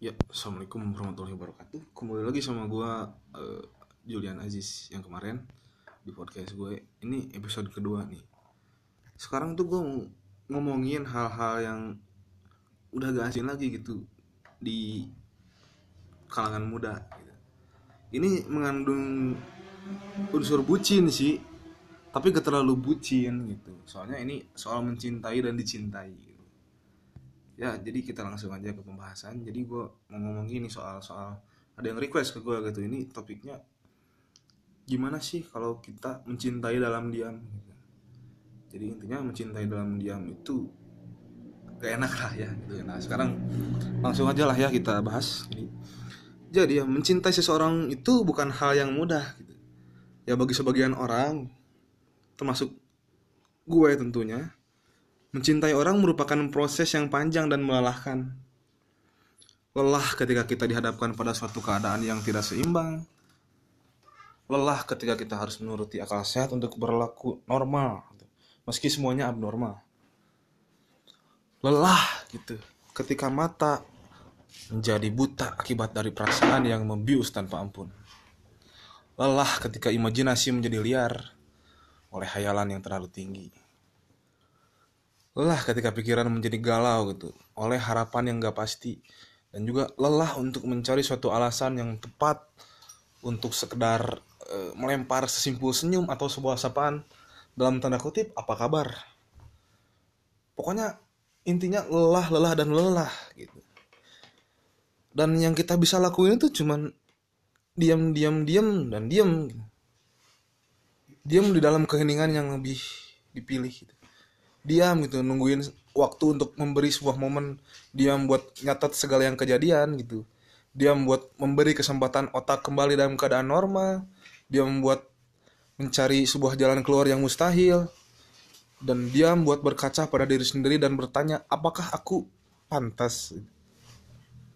Ya, assalamualaikum warahmatullahi wabarakatuh. Kembali lagi sama gua eh, Julian Aziz yang kemarin di podcast gue. Ini episode kedua nih. Sekarang tuh gue ngomongin hal-hal yang udah gak asing lagi gitu di kalangan muda. Gitu. Ini mengandung unsur bucin sih, tapi gak terlalu bucin gitu. Soalnya ini soal mencintai dan dicintai. Ya jadi kita langsung aja ke pembahasan. Jadi gue mau ngomong gini soal soal ada yang request ke gue gitu. Ini topiknya gimana sih kalau kita mencintai dalam diam gitu. jadi intinya mencintai dalam diam itu gak enak lah ya gitu nah sekarang langsung aja lah ya kita bahas. Jadi, jadi ya mencintai seseorang itu bukan hal yang mudah gitu. Ya bagi sebagian orang termasuk gue tentunya Mencintai orang merupakan proses yang panjang dan melelahkan. Lelah ketika kita dihadapkan pada suatu keadaan yang tidak seimbang. Lelah ketika kita harus menuruti akal sehat untuk berlaku normal, meski semuanya abnormal. Lelah gitu ketika mata menjadi buta akibat dari perasaan yang membius tanpa ampun. Lelah ketika imajinasi menjadi liar oleh hayalan yang terlalu tinggi lelah ketika pikiran menjadi galau gitu oleh harapan yang gak pasti dan juga lelah untuk mencari suatu alasan yang tepat untuk sekedar e, melempar sesimpul senyum atau sebuah sapaan dalam tanda kutip apa kabar? Pokoknya intinya lelah lelah dan lelah gitu. Dan yang kita bisa lakuin itu cuman diam diam diam dan diam. Diam di dalam keheningan yang lebih dipilih gitu diam gitu nungguin waktu untuk memberi sebuah momen diam buat nyatat segala yang kejadian gitu. Diam buat memberi kesempatan otak kembali dalam keadaan normal. Dia membuat mencari sebuah jalan keluar yang mustahil. Dan diam buat berkaca pada diri sendiri dan bertanya apakah aku pantas?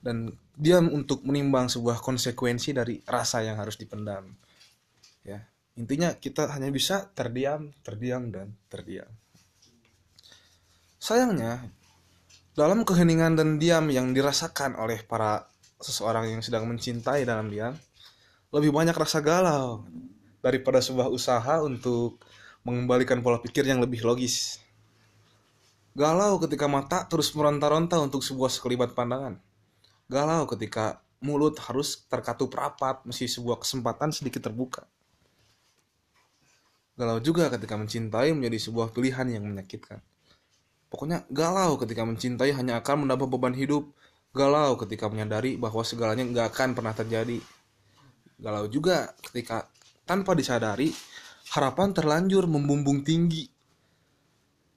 Dan diam untuk menimbang sebuah konsekuensi dari rasa yang harus dipendam. Ya intinya kita hanya bisa terdiam terdiam dan terdiam Sayangnya, dalam keheningan dan diam yang dirasakan oleh para seseorang yang sedang mencintai dalam diam, lebih banyak rasa galau daripada sebuah usaha untuk mengembalikan pola pikir yang lebih logis. Galau ketika mata terus meronta-ronta untuk sebuah sekelibat pandangan. Galau ketika mulut harus terkatup rapat meski sebuah kesempatan sedikit terbuka. Galau juga ketika mencintai menjadi sebuah pilihan yang menyakitkan. Pokoknya galau ketika mencintai hanya akan menambah beban hidup. Galau ketika menyadari bahwa segalanya nggak akan pernah terjadi. Galau juga ketika tanpa disadari harapan terlanjur membumbung tinggi.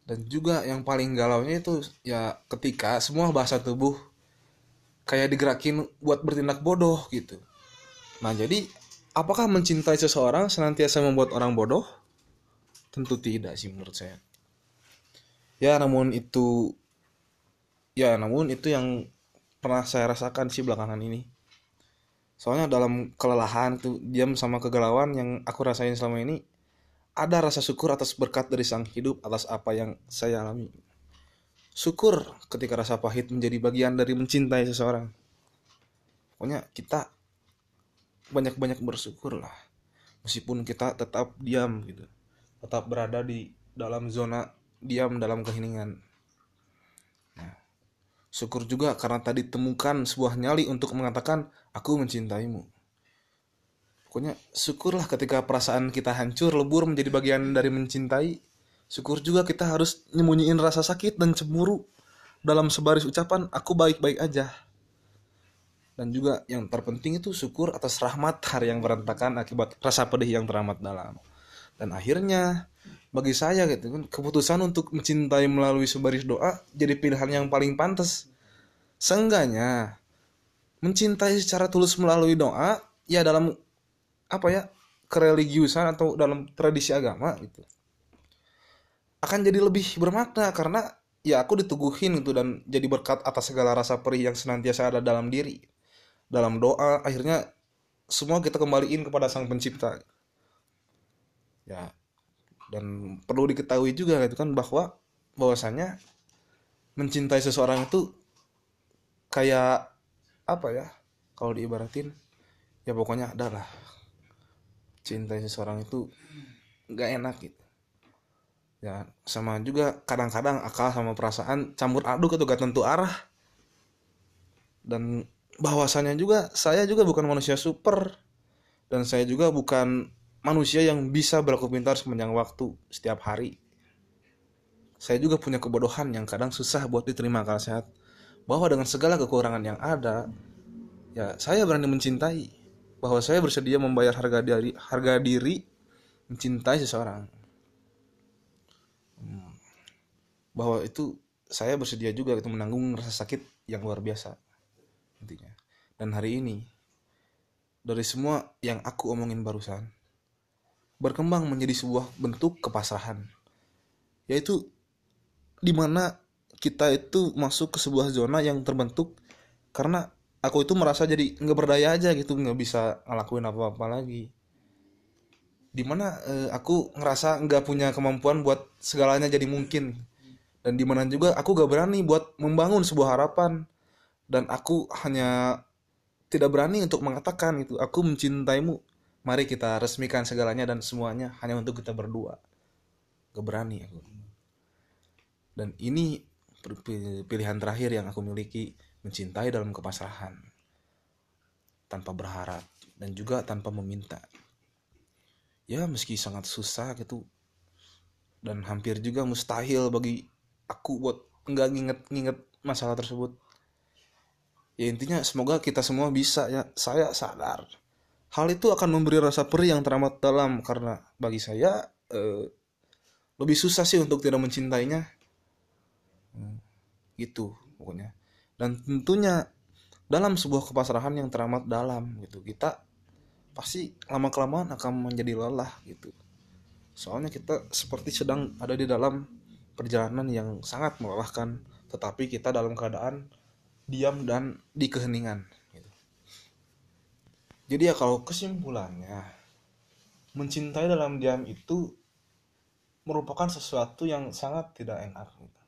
Dan juga yang paling galaunya itu ya ketika semua bahasa tubuh kayak digerakin buat bertindak bodoh gitu. Nah jadi apakah mencintai seseorang senantiasa membuat orang bodoh? Tentu tidak sih menurut saya ya namun itu ya namun itu yang pernah saya rasakan sih belakangan ini. Soalnya dalam kelelahan tuh diam sama kegalauan yang aku rasain selama ini ada rasa syukur atas berkat dari sang hidup atas apa yang saya alami. Syukur ketika rasa pahit menjadi bagian dari mencintai seseorang. Pokoknya kita banyak-banyak bersyukur lah. Meskipun kita tetap diam gitu tetap berada di dalam zona diam dalam keheningan. Nah, syukur juga karena tadi temukan sebuah nyali untuk mengatakan aku mencintaimu. Pokoknya syukurlah ketika perasaan kita hancur lebur menjadi bagian dari mencintai. Syukur juga kita harus nyembunyiin rasa sakit dan cemburu dalam sebaris ucapan aku baik-baik aja. Dan juga yang terpenting itu syukur atas rahmat hari yang berantakan akibat rasa pedih yang teramat dalam. Dan akhirnya bagi saya gitu kan keputusan untuk mencintai melalui sebaris doa jadi pilihan yang paling pantas. Seenggaknya mencintai secara tulus melalui doa ya dalam apa ya kereligiusan atau dalam tradisi agama gitu akan jadi lebih bermakna karena ya aku dituguhin gitu dan jadi berkat atas segala rasa perih yang senantiasa ada dalam diri dalam doa. Akhirnya semua kita kembaliin kepada sang pencipta ya. Dan perlu diketahui juga gitu kan bahwa bahwasannya mencintai seseorang itu kayak apa ya? Kalau diibaratin ya pokoknya ada lah. Cintai seseorang itu nggak enak gitu. Ya sama juga kadang-kadang akal sama perasaan campur aduk atau gak tentu arah. Dan bahwasanya juga saya juga bukan manusia super. Dan saya juga bukan manusia yang bisa berlaku pintar sepanjang waktu setiap hari. Saya juga punya kebodohan yang kadang susah buat diterima akal sehat. Bahwa dengan segala kekurangan yang ada ya saya berani mencintai. Bahwa saya bersedia membayar harga diri harga diri mencintai seseorang. Hmm. bahwa itu saya bersedia juga itu menanggung rasa sakit yang luar biasa intinya. Dan hari ini dari semua yang aku omongin barusan berkembang menjadi sebuah bentuk kepasrahan. Yaitu di mana kita itu masuk ke sebuah zona yang terbentuk karena aku itu merasa jadi nggak berdaya aja gitu nggak bisa ngelakuin apa-apa lagi. Di mana eh, aku ngerasa nggak punya kemampuan buat segalanya jadi mungkin. Dan di mana juga aku gak berani buat membangun sebuah harapan. Dan aku hanya tidak berani untuk mengatakan itu aku mencintaimu mari kita resmikan segalanya dan semuanya hanya untuk kita berdua. Gak aku. Dan ini pilihan terakhir yang aku miliki mencintai dalam kepasrahan. Tanpa berharap dan juga tanpa meminta. Ya meski sangat susah gitu. Dan hampir juga mustahil bagi aku buat nggak nginget-nginget masalah tersebut. Ya intinya semoga kita semua bisa ya. Saya sadar hal itu akan memberi rasa perih yang teramat dalam karena bagi saya eh, lebih susah sih untuk tidak mencintainya. Hmm, gitu pokoknya. Dan tentunya dalam sebuah kepasrahan yang teramat dalam gitu kita pasti lama kelamaan akan menjadi lelah gitu. Soalnya kita seperti sedang ada di dalam perjalanan yang sangat melelahkan tetapi kita dalam keadaan diam dan di keheningan gitu. Jadi ya kalau kesimpulannya mencintai dalam diam itu merupakan sesuatu yang sangat tidak enak gitu.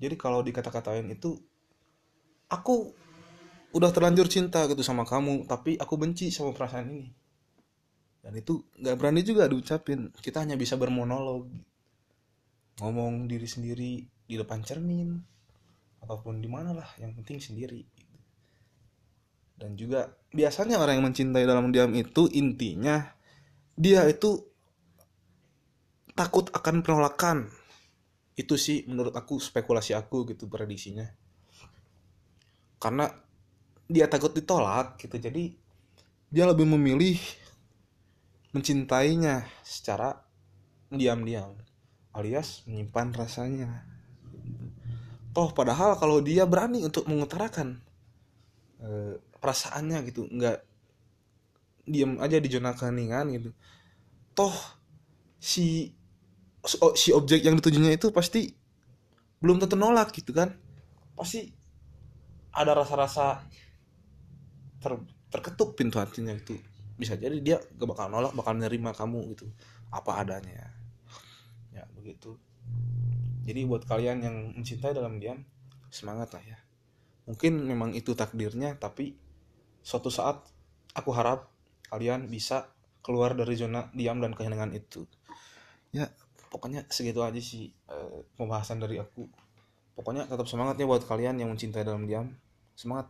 jadi kalau dikata-katain itu aku udah terlanjur cinta gitu sama kamu tapi aku benci sama perasaan ini. Dan itu nggak berani juga diucapin. Kita hanya bisa bermonolog ngomong diri sendiri di depan cermin ataupun di mana lah yang penting sendiri dan juga biasanya orang yang mencintai dalam diam itu intinya dia itu takut akan penolakan. Itu sih menurut aku spekulasi aku gitu prediksinya. Karena dia takut ditolak gitu jadi dia lebih memilih mencintainya secara diam-diam alias menyimpan rasanya. Toh padahal kalau dia berani untuk mengutarakan e, perasaannya gitu nggak diam aja di zona keheningan gitu. Toh si si objek yang ditujunya itu pasti belum tentu nolak gitu kan. Pasti ada rasa-rasa ter, terketuk pintu hatinya itu. Bisa jadi dia gak bakal nolak bakal nerima kamu gitu. Apa adanya. Ya begitu. Jadi buat kalian yang mencintai dalam diam semangat lah ya mungkin memang itu takdirnya tapi suatu saat aku harap kalian bisa keluar dari zona diam dan kehenangan itu. Ya pokoknya segitu aja sih uh, pembahasan dari aku. Pokoknya tetap semangat ya buat kalian yang mencintai dalam diam. Semangat